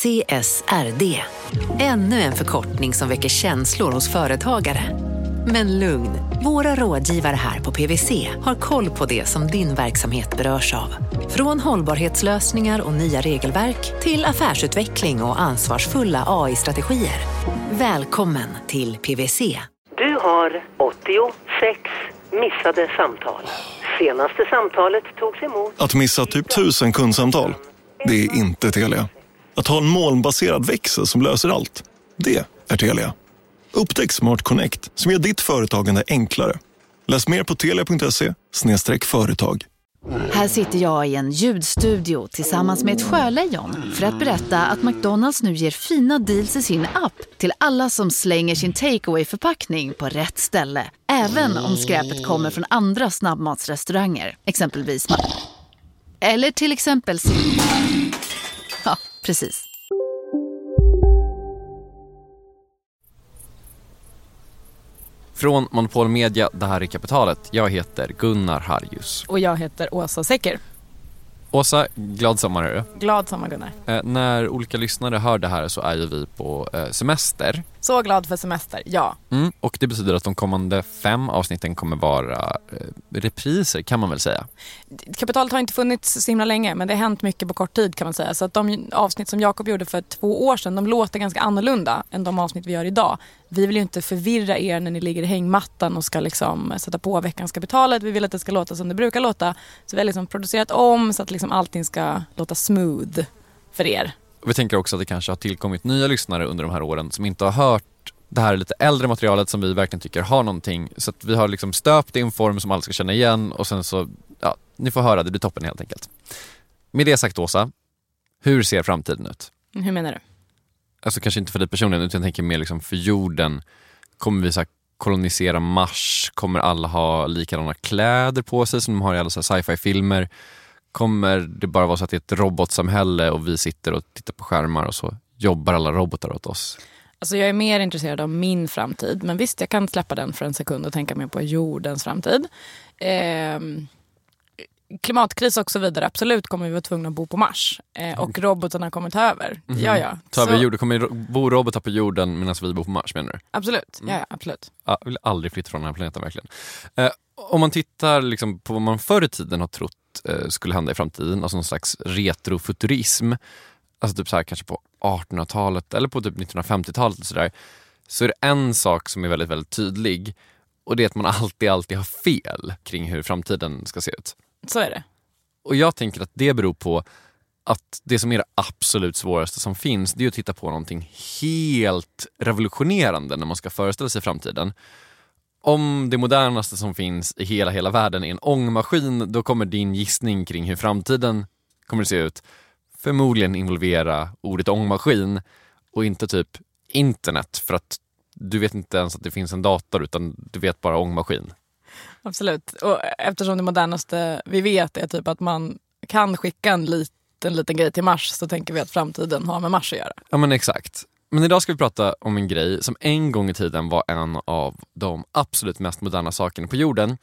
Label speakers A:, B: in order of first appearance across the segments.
A: CSRD. Ännu en förkortning som väcker känslor hos företagare. Men lugn, våra rådgivare här på PWC har koll på det som din verksamhet berörs av. Från hållbarhetslösningar och nya regelverk till affärsutveckling och ansvarsfulla AI-strategier. Välkommen till PWC.
B: Du har 86 missade samtal. Senaste samtalet togs emot...
C: Att missa typ tusen kundsamtal, det är inte Telia. Att ha en molnbaserad växel som löser allt, det är Telia. Upptäck Smart Connect som gör ditt företagande enklare. Läs mer på telia.se företag.
D: Här sitter jag i en ljudstudio tillsammans med ett sjölejon för att berätta att McDonalds nu ger fina deals i sin app till alla som slänger sin takeaway förpackning på rätt ställe. Även om skräpet kommer från andra snabbmatsrestauranger, exempelvis Eller till exempel precis.
E: Från Monopol Media, det här är Kapitalet. Jag heter Gunnar Harjus.
F: Och jag heter Åsa Secker.
E: Åsa, glad sommar är du.
F: Glad sommar Gunnar.
E: Eh, när olika lyssnare hör det här så är ju vi på eh, semester.
F: Så glad för semester, ja.
E: Mm, och det betyder att de kommande fem avsnitten kommer vara eh, repriser kan man väl säga.
F: Kapitalet har inte funnits så himla länge men det har hänt mycket på kort tid kan man säga. Så att de avsnitt som Jakob gjorde för två år sedan de låter ganska annorlunda än de avsnitt vi gör idag. Vi vill ju inte förvirra er när ni ligger i hängmattan och ska liksom sätta på veckans kapitalet. Vi vill att det ska låta som det brukar låta. Så vi har liksom producerat om så att liksom allting ska låta smooth för er.
E: Vi tänker också att det kanske har tillkommit nya lyssnare under de här åren som inte har hört det här lite äldre materialet som vi verkligen tycker har någonting. Så att vi har liksom stöpt det i en form som alla ska känna igen och sen så, ja, ni får höra, det blir toppen helt enkelt. Med det sagt Åsa, hur ser framtiden ut?
F: Hur menar du?
E: Alltså kanske inte för dig personligen utan jag tänker mer liksom för jorden. Kommer vi så kolonisera Mars? Kommer alla ha likadana kläder på sig som de har i alla sci-fi filmer? Kommer det bara vara så att det är ett robotsamhälle och vi sitter och tittar på skärmar och så jobbar alla robotar åt oss?
F: Alltså jag är mer intresserad av min framtid. Men visst, jag kan släppa den för en sekund och tänka mer på jordens framtid. Eh, klimatkris och så vidare. Absolut kommer vi vara tvungna att bo på Mars. Eh, och robotarna kommer ta över. Mm. Ja, ja.
E: Ta över jorden. Kommer bo robotar på jorden medan vi bor på Mars menar du?
F: Absolut. Mm. Ja, ja, absolut.
E: Jag vill aldrig flytta från den här planeten verkligen. Eh, om man tittar liksom på vad man förr i tiden har trott skulle hända i framtiden, alltså någon slags retrofuturism. Alltså typ så här kanske på 1800-talet eller på typ 1950-talet så där, så är det en sak som är väldigt, väldigt tydlig och det är att man alltid, alltid har fel kring hur framtiden ska se ut.
F: Så är det.
E: Och jag tänker att det beror på att det som är det absolut svåraste som finns, det är att titta på någonting helt revolutionerande när man ska föreställa sig framtiden. Om det modernaste som finns i hela, hela världen är en ångmaskin, då kommer din gissning kring hur framtiden kommer att se ut förmodligen involvera ordet ångmaskin och inte typ internet för att du vet inte ens att det finns en dator utan du vet bara ångmaskin.
F: Absolut. Och eftersom det modernaste vi vet är typ att man kan skicka en liten, liten grej till Mars så tänker vi att framtiden har med Mars att göra.
E: Ja men exakt. Men idag ska vi prata om en grej som en gång i tiden var en av de absolut mest moderna sakerna på jorden.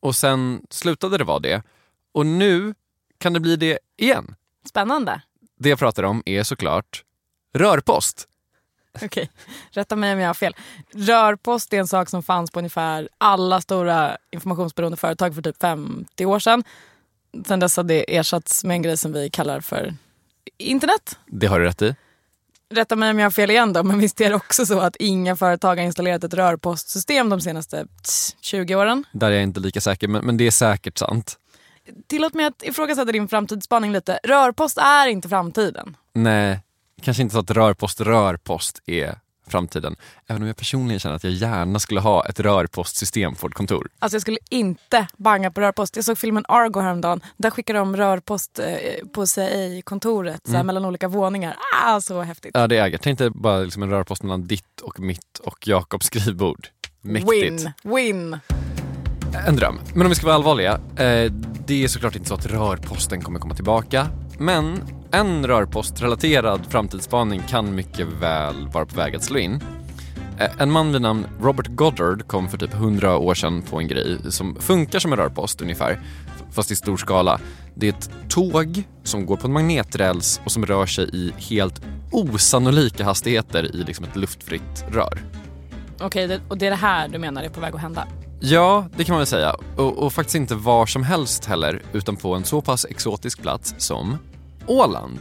E: Och sen slutade det vara det. Och nu kan det bli det igen.
F: Spännande.
E: Det jag pratar om är såklart rörpost.
F: Okej, okay. rätta mig om jag har fel. Rörpost är en sak som fanns på ungefär alla stora informationsberoende företag för typ 50 år sedan. Sen dess har det ersatts med en grej som vi kallar för internet.
E: Det har du rätt i.
F: Rätta mig om jag har fel igen då, men visst är det också så att inga företag har installerat ett rörpostsystem de senaste 20 åren?
E: Där är jag inte lika säker, men, men det är säkert sant.
F: Tillåt mig att ifrågasätta din framtidsspaning lite. Rörpost är inte framtiden.
E: Nej, kanske inte så att rörpost, rörpost är framtiden. Även om jag personligen känner att jag gärna skulle ha ett rörpostsystem på ett kontor.
F: Alltså jag skulle inte banga på rörpost. Jag såg filmen Argo häromdagen. Där skickar de rörpost eh, på sig i kontoret mm. mellan olika våningar. Ah, så häftigt.
E: Ja det är. Tänk dig bara liksom en rörpost mellan ditt och mitt och Jakobs skrivbord. Mäktigt.
F: Win, win.
E: En dröm. Men om vi ska vara allvarliga. Eh, det är såklart inte så att rörposten kommer komma tillbaka. Men en rörpostrelaterad framtidsspaning kan mycket väl vara på väg att slå in. Eh, en man vid namn Robert Goddard kom för typ 100 år sedan på en grej som funkar som en rörpost ungefär, fast i stor skala. Det är ett tåg som går på en magneträls och som rör sig i helt osannolika hastigheter i liksom ett luftfritt rör.
F: Okej, det, och det är det här du menar är på väg att hända?
E: Ja, det kan man väl säga. Och, och faktiskt inte var som helst heller, utan på en så pass exotisk plats som Åland.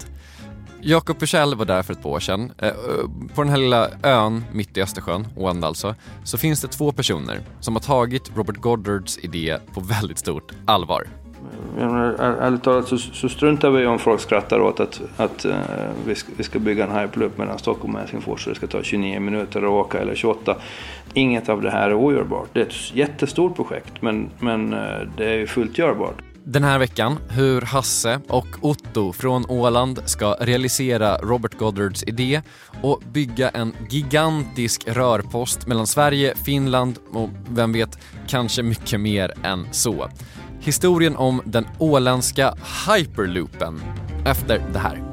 E: Jakob Bursell var där för ett par år sedan. Eh, på den här lilla ön mitt i Östersjön, Åland alltså, så finns det två personer som har tagit Robert Goddards idé på väldigt stort allvar.
G: Ärligt talat så, så struntar vi om folk skrattar åt att, att uh, vi, ska, vi ska bygga en hyperloop mellan Stockholm och Helsingfors och det ska ta 29 minuter att åka eller 28. Inget av det här är ogörbart. Det är ett jättestort projekt men, men uh, det är fullt görbart.
E: Den här veckan hur Hasse och Otto från Åland ska realisera Robert Goddards idé och bygga en gigantisk rörpost mellan Sverige, Finland och vem vet, kanske mycket mer än så. Historien om den åländska hyperloopen efter det här.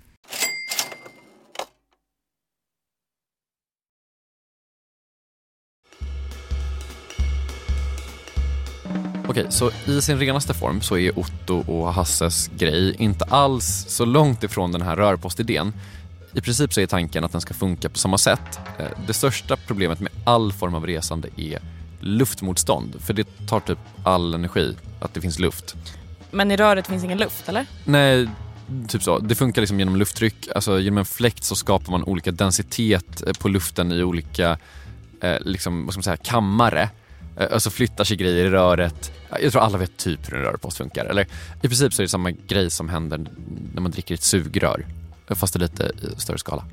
E: Okej, så i sin renaste form så är Otto och Hasses grej inte alls så långt ifrån den här rörpostidén. I princip så är tanken att den ska funka på samma sätt. Eh, det största problemet med all form av resande är luftmotstånd, för det tar typ all energi att det finns luft.
F: Men i röret finns ingen luft, eller?
E: Nej, typ så. Det funkar liksom genom lufttryck. Alltså genom en fläkt så skapar man olika densitet eh, på luften i olika eh, liksom, vad ska man säga, kammare. Eh, och så flyttar sig grejer i röret. Jag tror alla vet typ hur en rörpost funkar. Eller i princip så är det samma grej som händer när man dricker ett sugrör. Fast i lite större skala.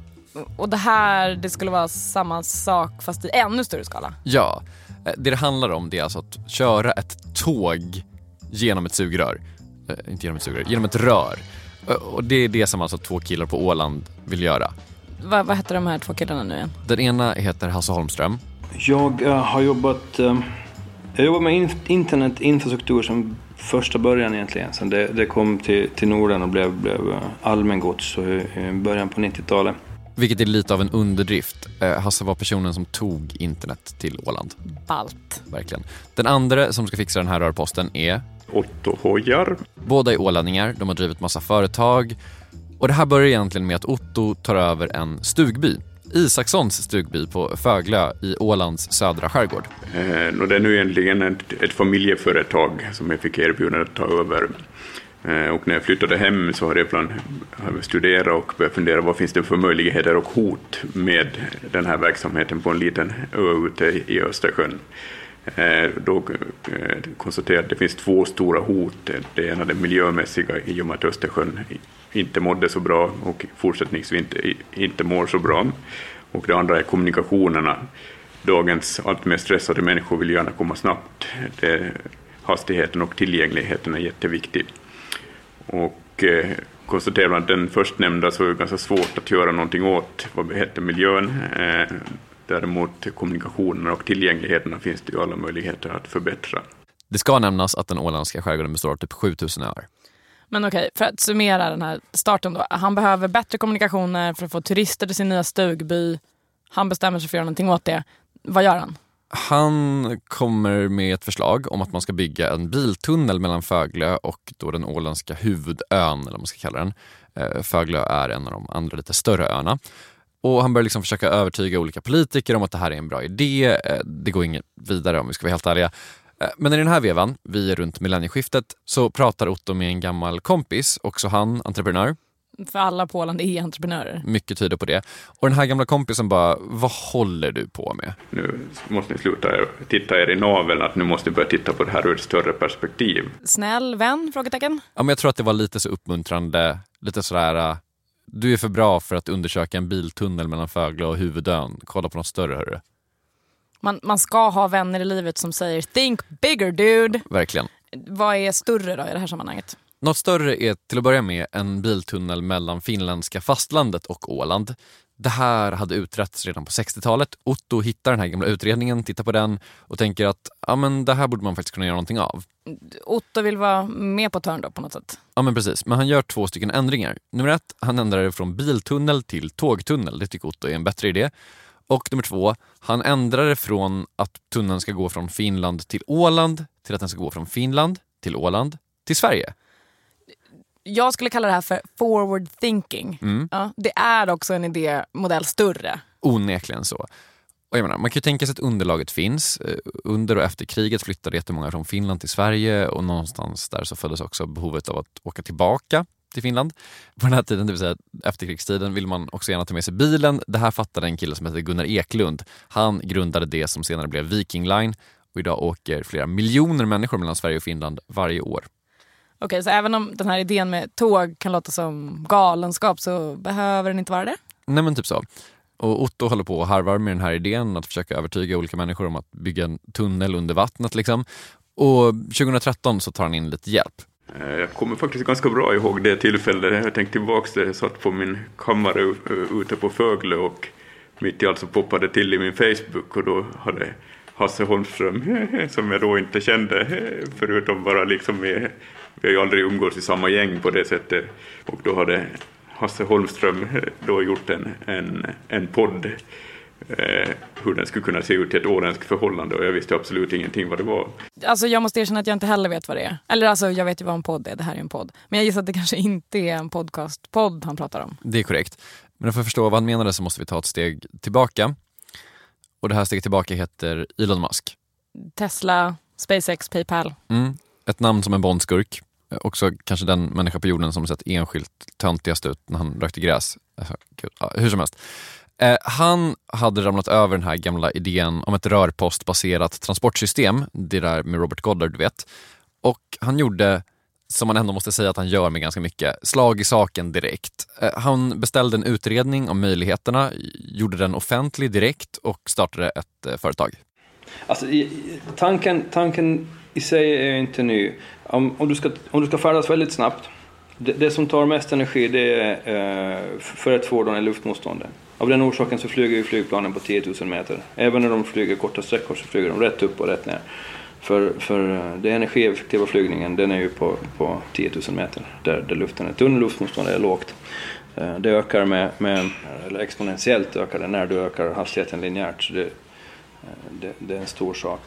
F: Och det här, det skulle vara samma sak fast i ännu större skala?
E: Ja. Eh, det det handlar om det är alltså att köra ett tåg genom ett sugrör. Äh, inte genom ett sugrör, genom ett rör. Och det är det som alltså två killar på Åland vill göra.
F: Va, vad heter de här två killarna nu igen?
E: Den ena heter Hasse Holmström
G: jag uh, har jobbat, uh, jag jobbat med in internetinfrastruktur som första början egentligen. Sen det, det kom till, till Norden och blev, blev eh, allmängods i, i början på 90-talet.
E: Vilket är lite av en underdrift. Hasse var personen som tog internet till Åland.
F: Balt.
E: Verkligen. Den andra som ska fixa den här rörposten är
H: Otto Hojar.
E: Båda är ålänningar, de har drivit massa företag. Och det här börjar egentligen med att Otto tar över en stugby Isakssons stugby på Föglö i Ålands södra skärgård.
H: Eh, det är nu egentligen ett, ett familjeföretag som jag fick erbjudande att ta över. Eh, och när jag flyttade hem så har jag ibland studerat och börjat fundera vad finns det för möjligheter och hot med den här verksamheten på en liten ö ute i Östersjön. Eh, då eh, konstaterade jag att det finns två stora hot. Det ena det miljömässiga i och med att Östersjön inte mådde så bra och fortsättningsvis inte, inte mår så bra. Och det andra är kommunikationerna. Dagens allt mer stressade människor vill gärna komma snabbt. Det, hastigheten och tillgängligheten är jätteviktig. Och eh, konstaterar man att den förstnämnda så är det ganska svårt att göra någonting åt vad heter miljön. Eh, däremot kommunikationerna och tillgängligheten finns det ju alla möjligheter att förbättra.
E: Det ska nämnas att den åländska skärgården består av typ 7000 öar.
F: Men okej, för att summera den här starten då. Han behöver bättre kommunikationer för att få turister till sin nya stugby. Han bestämmer sig för att göra någonting åt det. Vad gör han?
E: Han kommer med ett förslag om att man ska bygga en biltunnel mellan Föglö och då den åländska huvudön, eller vad man ska kalla den. Eh, Föglö är en av de andra lite större öarna. Och han börjar liksom försöka övertyga olika politiker om att det här är en bra idé. Eh, det går inget vidare om vi ska vara helt ärliga. Eh, men i den här vevan, vi är runt millennieskiftet, så pratar Otto med en gammal kompis, också han entreprenör.
F: För alla på Åland är entreprenörer.
E: Mycket tyder på det. Och den här gamla kompisen bara, vad håller du på med?
H: Nu måste ni sluta titta er i naveln, att nu måste ni börja titta på det här ur ett större perspektiv.
F: Snäll vän? Frågetecken.
E: Ja, men jag tror att det var lite så uppmuntrande, lite sådär, du är för bra för att undersöka en biltunnel mellan Föglö och huvudön. Kolla på något större hörru.
F: Man, man ska ha vänner i livet som säger “think bigger dude”.
E: Verkligen.
F: Vad är större då i det här sammanhanget?
E: Något större är till att börja med en biltunnel mellan finländska fastlandet och Åland. Det här hade utretts redan på 60-talet. Otto hittar den här gamla utredningen, tittar på den och tänker att ja, men det här borde man faktiskt kunna göra någonting av.
F: Otto vill vara med på törn då på något sätt?
E: Ja men precis, men han gör två stycken ändringar. Nummer ett, han ändrar det från biltunnel till tågtunnel. Det tycker Otto är en bättre idé. Och nummer två, han ändrar det från att tunneln ska gå från Finland till Åland till att den ska gå från Finland till Åland till Sverige.
F: Jag skulle kalla det här för forward thinking.
E: Mm.
F: Ja, det är också en idémodell större.
E: Onekligen så. Och jag menar, man kan ju tänka sig att underlaget finns. Eh, Under och efter kriget flyttade jättemånga från Finland till Sverige och någonstans där så föddes också behovet av att åka tillbaka till Finland. På den här tiden, det vill säga efterkrigstiden, vill man också gärna ta med sig bilen. Det här fattade en kille som heter Gunnar Eklund. Han grundade det som senare blev Viking Line och idag åker flera miljoner människor mellan Sverige och Finland varje år.
F: Okej, så även om den här idén med tåg kan låta som galenskap så behöver den inte vara det?
E: Nej men typ så. Och Otto håller på och harvar med den här idén att försöka övertyga olika människor om att bygga en tunnel under vattnet. Liksom. Och 2013 så tar han in lite hjälp.
H: Eh, jag kommer faktiskt ganska bra ihåg det tillfället. Jag tänkte tillbaka jag satt på min kammare eh, ute på Fögle och mitt i allt så poppade till i min Facebook och då hade Hasse Holmström, som jag då inte kände, förutom bara liksom vi, vi har ju aldrig umgåtts i samma gäng på det sättet, och då hade Hasse Holmström då gjort en, en, en podd eh, hur den skulle kunna se ut i ett åländskt förhållande och jag visste absolut ingenting vad det var.
F: Alltså jag måste erkänna att jag inte heller vet vad det är. Eller alltså jag vet ju vad en podd är, det här är en podd. Men jag gissar att det kanske inte är en podcast-podd han pratar om.
E: Det är korrekt. Men för att förstå vad han menade så måste vi ta ett steg tillbaka. Och det här steget tillbaka heter Elon Musk.
F: Tesla, SpaceX, Paypal.
E: Mm. Ett namn som en bondskurk. Också kanske den människa på jorden som sett enskilt töntigast ut när han rökte gräs. Alltså, ja, hur som helst. Eh, han hade ramlat över den här gamla idén om ett rörpostbaserat transportsystem. Det där med Robert Goddard, du vet. Och han gjorde, som man ändå måste säga att han gör med ganska mycket, slag i saken direkt. Eh, han beställde en utredning om möjligheterna, gjorde den offentlig direkt och startade ett eh, företag.
G: Alltså, tanken, tanken i sig är inte ny. Om, om, du ska, om du ska färdas väldigt snabbt, det, det som tar mest energi det är, eh, för ett fordon är luftmotståndet. Av den orsaken så flyger ju flygplanen på 10 000 meter. Även när de flyger korta sträckor så flyger de rätt upp och rätt ner. För, för eh, den energieffektiva flygningen den är ju på, på 10 000 meter där, där luften är tunn, luftmotståndet är lågt. Eh, det ökar med, med, eller exponentiellt ökar det när du ökar hastigheten linjärt. Så det, eh, det, det är en stor sak.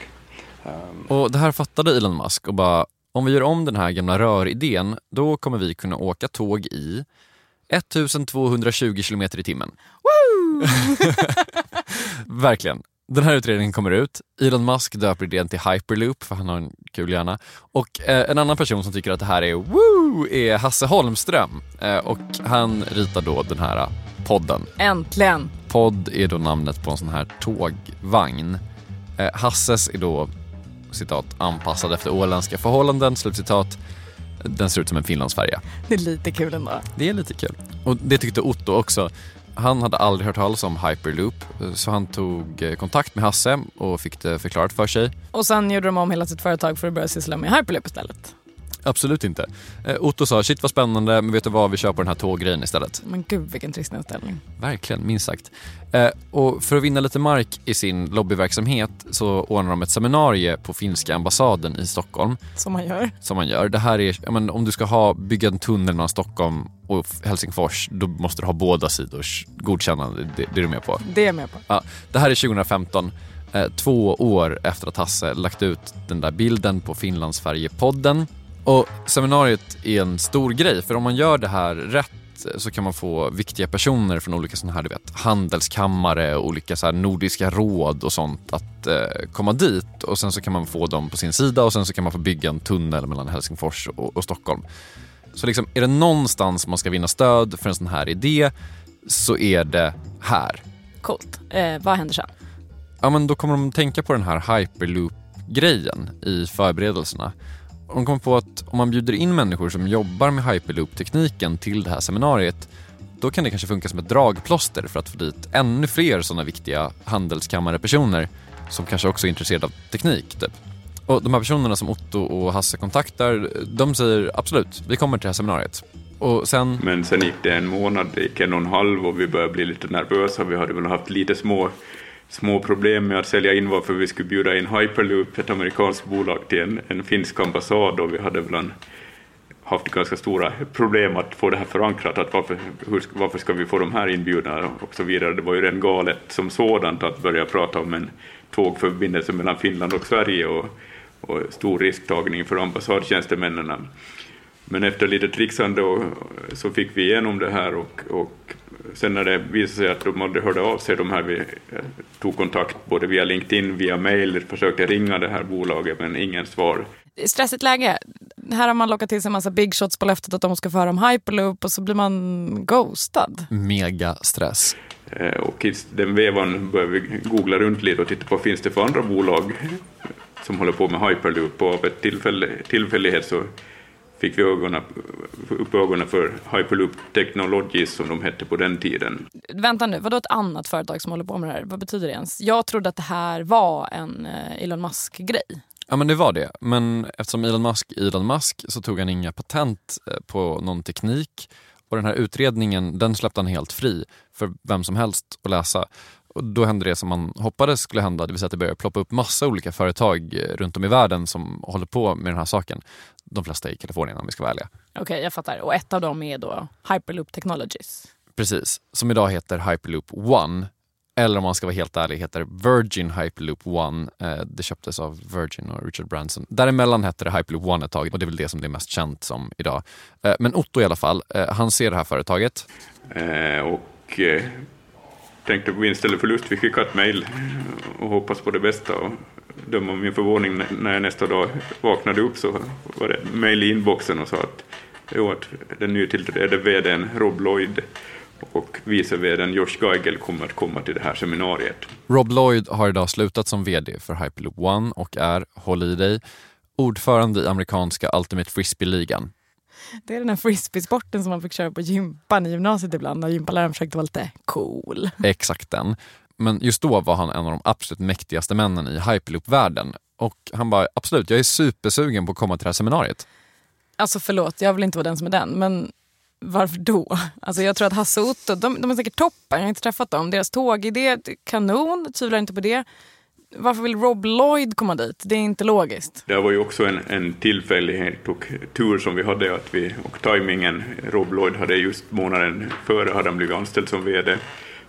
E: Och det här fattade Elon Musk och bara, om vi gör om den här gamla röridén, då kommer vi kunna åka tåg i 1220 kilometer i timmen. Verkligen. Den här utredningen kommer ut. Elon Musk döper idén till Hyperloop, för han har en kul hjärna. Och eh, en annan person som tycker att det här är woo är Hasse Holmström. Eh, och han ritar då den här podden.
F: Äntligen!
E: Podd är då namnet på en sån här tågvagn. Eh, Hasses är då citat anpassad efter åländska förhållanden, slutcitat. Den ser ut som en Finlandsfärja.
F: Det är lite kul ändå.
E: Det är lite kul. Och det tyckte Otto också. Han hade aldrig hört talas om Hyperloop, så han tog eh, kontakt med Hasse och fick det förklarat för sig.
F: Och sen gjorde de om hela sitt företag för att börja syssla med Hyperloop istället.
E: Absolut inte. Eh, Otto sa, shit vad spännande, men vet du vad, vi kör på den här tåggrejen istället.
F: Men gud vilken trist inställning.
E: Verkligen, minst sagt. Eh, och för att vinna lite mark i sin lobbyverksamhet så ordnar de ett seminarium på finska ambassaden i Stockholm.
F: Som man gör.
E: Som man gör. Det här är, men, om du ska ha, bygga en tunnel mellan Stockholm och Helsingfors, då måste du ha båda sidors godkännande. Det, det är du med på?
F: Det är jag med på.
E: Ja, det här är 2015. Eh, två år efter att Hasse lagt ut den där bilden på Finlandsfärjepodden. Och seminariet är en stor grej, för om man gör det här rätt så kan man få viktiga personer från olika sådana här, du vet, handelskammare och olika så nordiska råd och sånt att eh, komma dit och sen så kan man få dem på sin sida och sen så kan man få bygga en tunnel mellan Helsingfors och, och Stockholm. Så liksom, är det någonstans man ska vinna stöd för en sån här idé så är det här.
F: Coolt. Eh, vad händer sen?
E: Ja men då kommer de tänka på den här hyperloop-grejen i förberedelserna. De kommer på att om man bjuder in människor som jobbar med hyperloop-tekniken till det här seminariet då kan det kanske funka som ett dragplåster för att få dit ännu fler sådana viktiga handelskammarepersoner som kanske också är intresserade av teknik. Typ. Och de här personerna som Otto och Hasse kontaktar, de säger absolut, vi kommer till det här seminariet. Och sen...
H: Men sen gick det en månad, det gick en och en halv och vi började bli lite nervösa. Vi hade väl haft lite små, små problem med att sälja in varför vi skulle bjuda in Hyperloop, ett amerikanskt bolag, till en, en finsk ambassad och vi hade bland haft ganska stora problem att få det här förankrat, att varför, hur, varför ska vi få de här inbjudna och så vidare. Det var ju redan galet som sådant att börja prata om en tågförbindelse mellan Finland och Sverige och, och stor risktagning för ambassadtjänstemännen. Men efter lite trixande och, så fick vi igenom det här och, och sen när det visade sig att de hade hört av sig, de här vi tog kontakt både via LinkedIn, via mail, försökte ringa det här bolaget men ingen svar.
F: Stressigt läge. Här har man lockat till sig en massa big shots på löftet att de ska få höra om hyperloop och så blir man ghostad.
E: Mega stress.
H: Eh, och i den vevan började vi googla runt lite och titta på vad finns det för andra bolag som håller på med hyperloop och av ett tillfälle, tillfällighet så fick vi ögonen, upp ögonen för Hyperloop Technologies som de hette på den tiden.
F: Vänta nu, vadå ett annat företag som håller på med det här? Vad betyder det ens? Jag trodde att det här var en eh, Elon Musk-grej.
E: Ja men det var det, men eftersom Elon Musk Elon Musk så tog han inga patent eh, på någon teknik och den här utredningen den släppte han helt fri för vem som helst att läsa. Och då hände det som man hoppades skulle hända, det vill säga att det började ploppa upp massa olika företag eh, runt om i världen som håller på med den här saken. De flesta i Kalifornien om vi ska vara ärliga.
F: Okej, okay, jag fattar. Och ett av dem är då Hyperloop Technologies.
E: Precis, som idag heter Hyperloop One. Eller om man ska vara helt ärlig heter Virgin Hyperloop One. Eh, det köptes av Virgin och Richard Branson. Däremellan hette det Hyperloop One ett tag och det är väl det som det är mest känt som idag. Eh, men Otto i alla fall, han ser det här företaget.
H: och tänkte på vinst eller förlust. Vi skickade ett mejl och hoppas på det bästa. Och döm om min förvåning när jag nästa dag vaknade upp så var det mejl i inboxen och sa att, jo, att den nytillträdde vdn Rob Lloyd och vice vdn Josh Geigel kommer att komma till det här seminariet.
E: Rob Lloyd har idag slutat som vd för Hyperloop One och är, håll i dig, ordförande i amerikanska Ultimate Frisbee-ligan.
F: Det är den här frisbeesporten som man fick köra på gympan i gymnasiet ibland när gympaläraren försökte vara lite cool.
E: Exakt den. Men just då var han en av de absolut mäktigaste männen i hyperloop-världen. Och han bara, absolut, jag är supersugen på att komma till det här seminariet.
F: Alltså förlåt, jag vill inte vara den som är den, men varför då? Alltså jag tror att Hasse och Otto, de, de är säkert toppen, jag har inte träffat dem. Deras tågidé, kanon, tvivlar inte på det varför vill Rob Lloyd komma dit? Det är inte logiskt.
H: Det var ju också en, en tillfällighet och tur som vi hade att vi, och tajmingen. Rob Lloyd hade just månaden före hade han blivit anställd som VD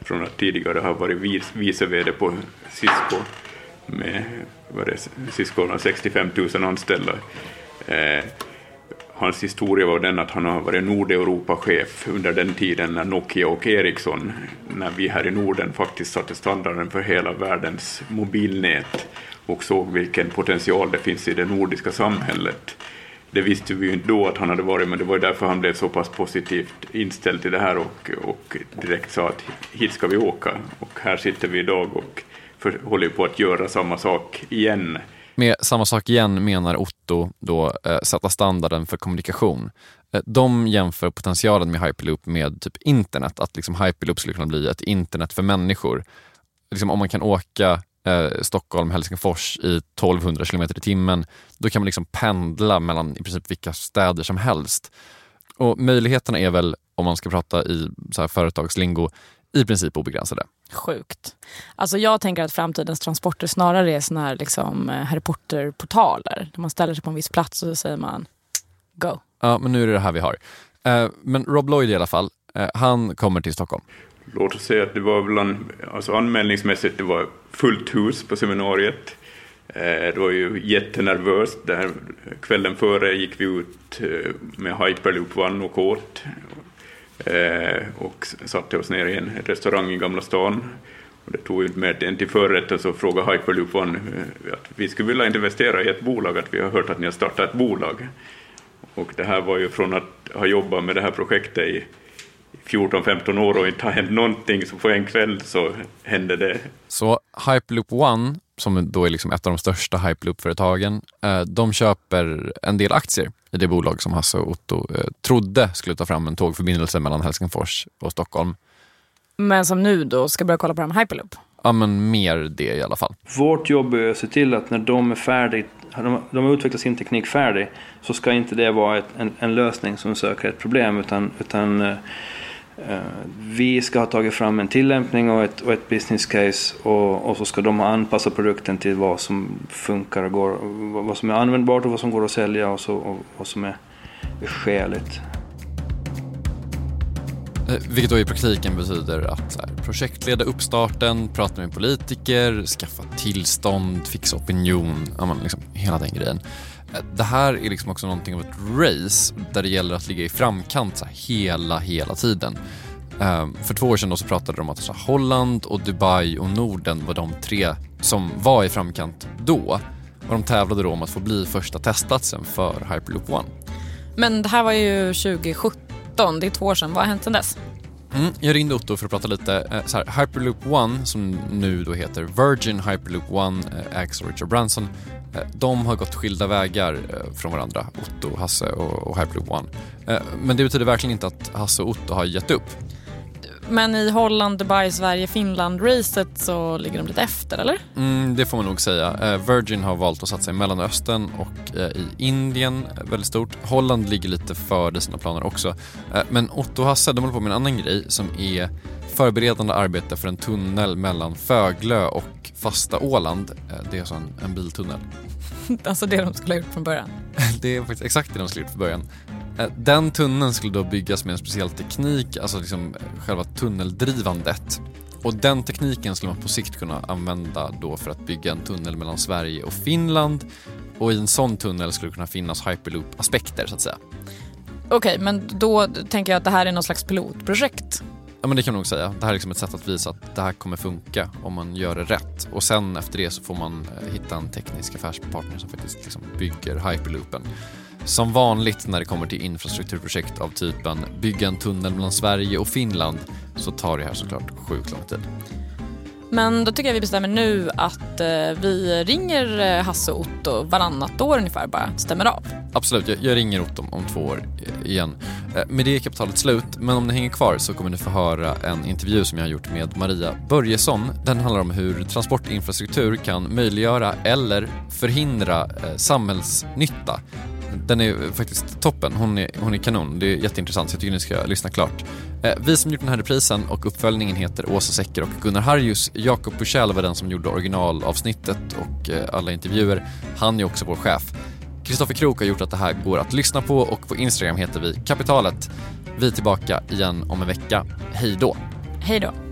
H: från att tidigare ha varit vice, vice VD på Cisco med vad det, Cisco har 65 000 anställda. Eh, Hans historia var den att han har varit Nordeuropa-chef under den tiden när Nokia och Ericsson, när vi här i Norden faktiskt satte standarden för hela världens mobilnät och såg vilken potential det finns i det nordiska samhället. Det visste vi ju inte då att han hade varit, men det var ju därför han blev så pass positivt inställd till det här och, och direkt sa att hit ska vi åka. Och här sitter vi idag och för, håller på att göra samma sak igen
E: med samma sak igen menar Otto då eh, sätta standarden för kommunikation. Eh, de jämför potentialen med hyperloop med typ internet, att liksom hyperloop skulle kunna bli ett internet för människor. Liksom om man kan åka eh, Stockholm, Helsingfors i 1200 km i timmen, då kan man liksom pendla mellan i princip vilka städer som helst. Och möjligheterna är väl, om man ska prata i så här företagslingo, i princip obegränsade.
F: Sjukt. Alltså jag tänker att framtidens transporter snarare är såna här liksom eh, Harry Potter-portaler. Där man ställer sig på en viss plats och så säger man go.
E: Ja, men nu är det det här vi har. Eh, men Rob Lloyd i alla fall, eh, han kommer till Stockholm.
H: Låt oss säga att det var bland, alltså anmälningsmässigt, det var fullt hus på seminariet. Det var ju jättenervöst. Där kvällen före gick vi ut med Hyperloop One och åt. Eh, och satte oss ner i en restaurang i Gamla stan. Och det tog inte mer än till förrätten så frågade Hyperloop One eh, att vi skulle vilja investera i ett bolag, att vi har hört att ni har startat ett bolag. Och det här var ju från att ha jobbat med det här projektet i 14-15 år och inte ha hänt någonting, så på en kväll så hände det.
E: Så Hyperloop One, som då är liksom ett av de största Hyperloop-företagen, eh, de köper en del aktier i det bolag som Hasse och Otto trodde skulle ta fram en tågförbindelse mellan Helsingfors och Stockholm.
F: Men som nu då ska börja kolla på det här med Hyperloop?
E: Ja, men mer det i alla fall.
G: Vårt jobb är att se till att när de är färdiga, de, de har utvecklat sin teknik färdig, så ska inte det vara ett, en, en, lösning som söker ett problem, utan, utan uh, Eh, vi ska ha tagit fram en tillämpning och ett, och ett business case och, och, så ska de ha anpassat produkten till vad som funkar och går, vad som är användbart och vad som går att sälja och, så, och vad som är, är skäligt.
E: Eh, vilket då i praktiken betyder att här, projektleda uppstarten, prata med politiker, skaffa tillstånd, fixa opinion, ja, man, liksom, hela den grejen. Det här är liksom också någonting av ett race där det gäller att ligga i framkant så här, hela, hela tiden. Ehm, för två år sedan då så pratade de om att så här, Holland och Dubai och Norden var de tre som var i framkant då. Och de tävlade då om att få bli första testplatsen för Hyperloop One.
F: Men det här var ju 2017, det är två år sedan. Vad har hänt sedan dess?
E: Mm, jag ringde Otto för att prata lite. Eh, så här, Hyperloop One, som nu då heter Virgin Hyperloop One, eh, ägs av Richard Branson. Eh, de har gått skilda vägar från varandra, Otto, Hasse och, Hyperloop One. Men det betyder verkligen inte att Hasse och Otto har gett upp.
F: Men i Holland, Dubai, Sverige, Finland-racet så ligger de lite efter, eller?
E: Mm, det får man nog säga. Virgin har valt att satsa i Mellanöstern och i Indien väldigt stort. Holland ligger lite före sina planer också. Men Otto och Hasse, de håller på med en annan grej som är förberedande arbete för en tunnel mellan Föglö och fasta Åland. Det är alltså en, en biltunnel.
F: alltså det de skulle ha gjort från början?
E: det är faktiskt exakt det de skulle ha gjort från början. Den tunneln skulle då byggas med en speciell teknik, alltså liksom själva tunneldrivandet. Och den tekniken skulle man på sikt kunna använda då för att bygga en tunnel mellan Sverige och Finland. Och i en sån tunnel skulle det kunna finnas hyperloop-aspekter så att säga.
F: Okej, okay, men då tänker jag att det här är någon slags pilotprojekt.
E: Ja men det kan man nog säga. Det här är liksom ett sätt att visa att det här kommer funka om man gör det rätt. Och sen efter det så får man hitta en teknisk affärspartner som faktiskt liksom bygger hyperloopen. Som vanligt när det kommer till infrastrukturprojekt av typen bygga en tunnel mellan Sverige och Finland så tar det här såklart sjukt lång tid.
F: Men då tycker jag vi bestämmer nu att eh, vi ringer eh, Hasse och Otto varannat år ungefär bara, stämmer av.
E: Absolut, jag, jag ringer Otto om två år igen. Eh, med det är kapitalet slut, men om ni hänger kvar så kommer ni få höra en intervju som jag har gjort med Maria Börjesson. Den handlar om hur transportinfrastruktur kan möjliggöra eller förhindra samhällsnytta den är faktiskt toppen. Hon är, hon är kanon. Det är jätteintressant så jag tycker ni ska lyssna klart. Eh, vi som gjort den här reprisen och uppföljningen heter Åsa Secker och Gunnar Harjus. Jakob Bushell var den som gjorde originalavsnittet och eh, alla intervjuer. Han är också vår chef. Kristoffer Krook har gjort att det här går att lyssna på och på Instagram heter vi Kapitalet. Vi är tillbaka igen om en vecka. Hej då!
F: Hej då!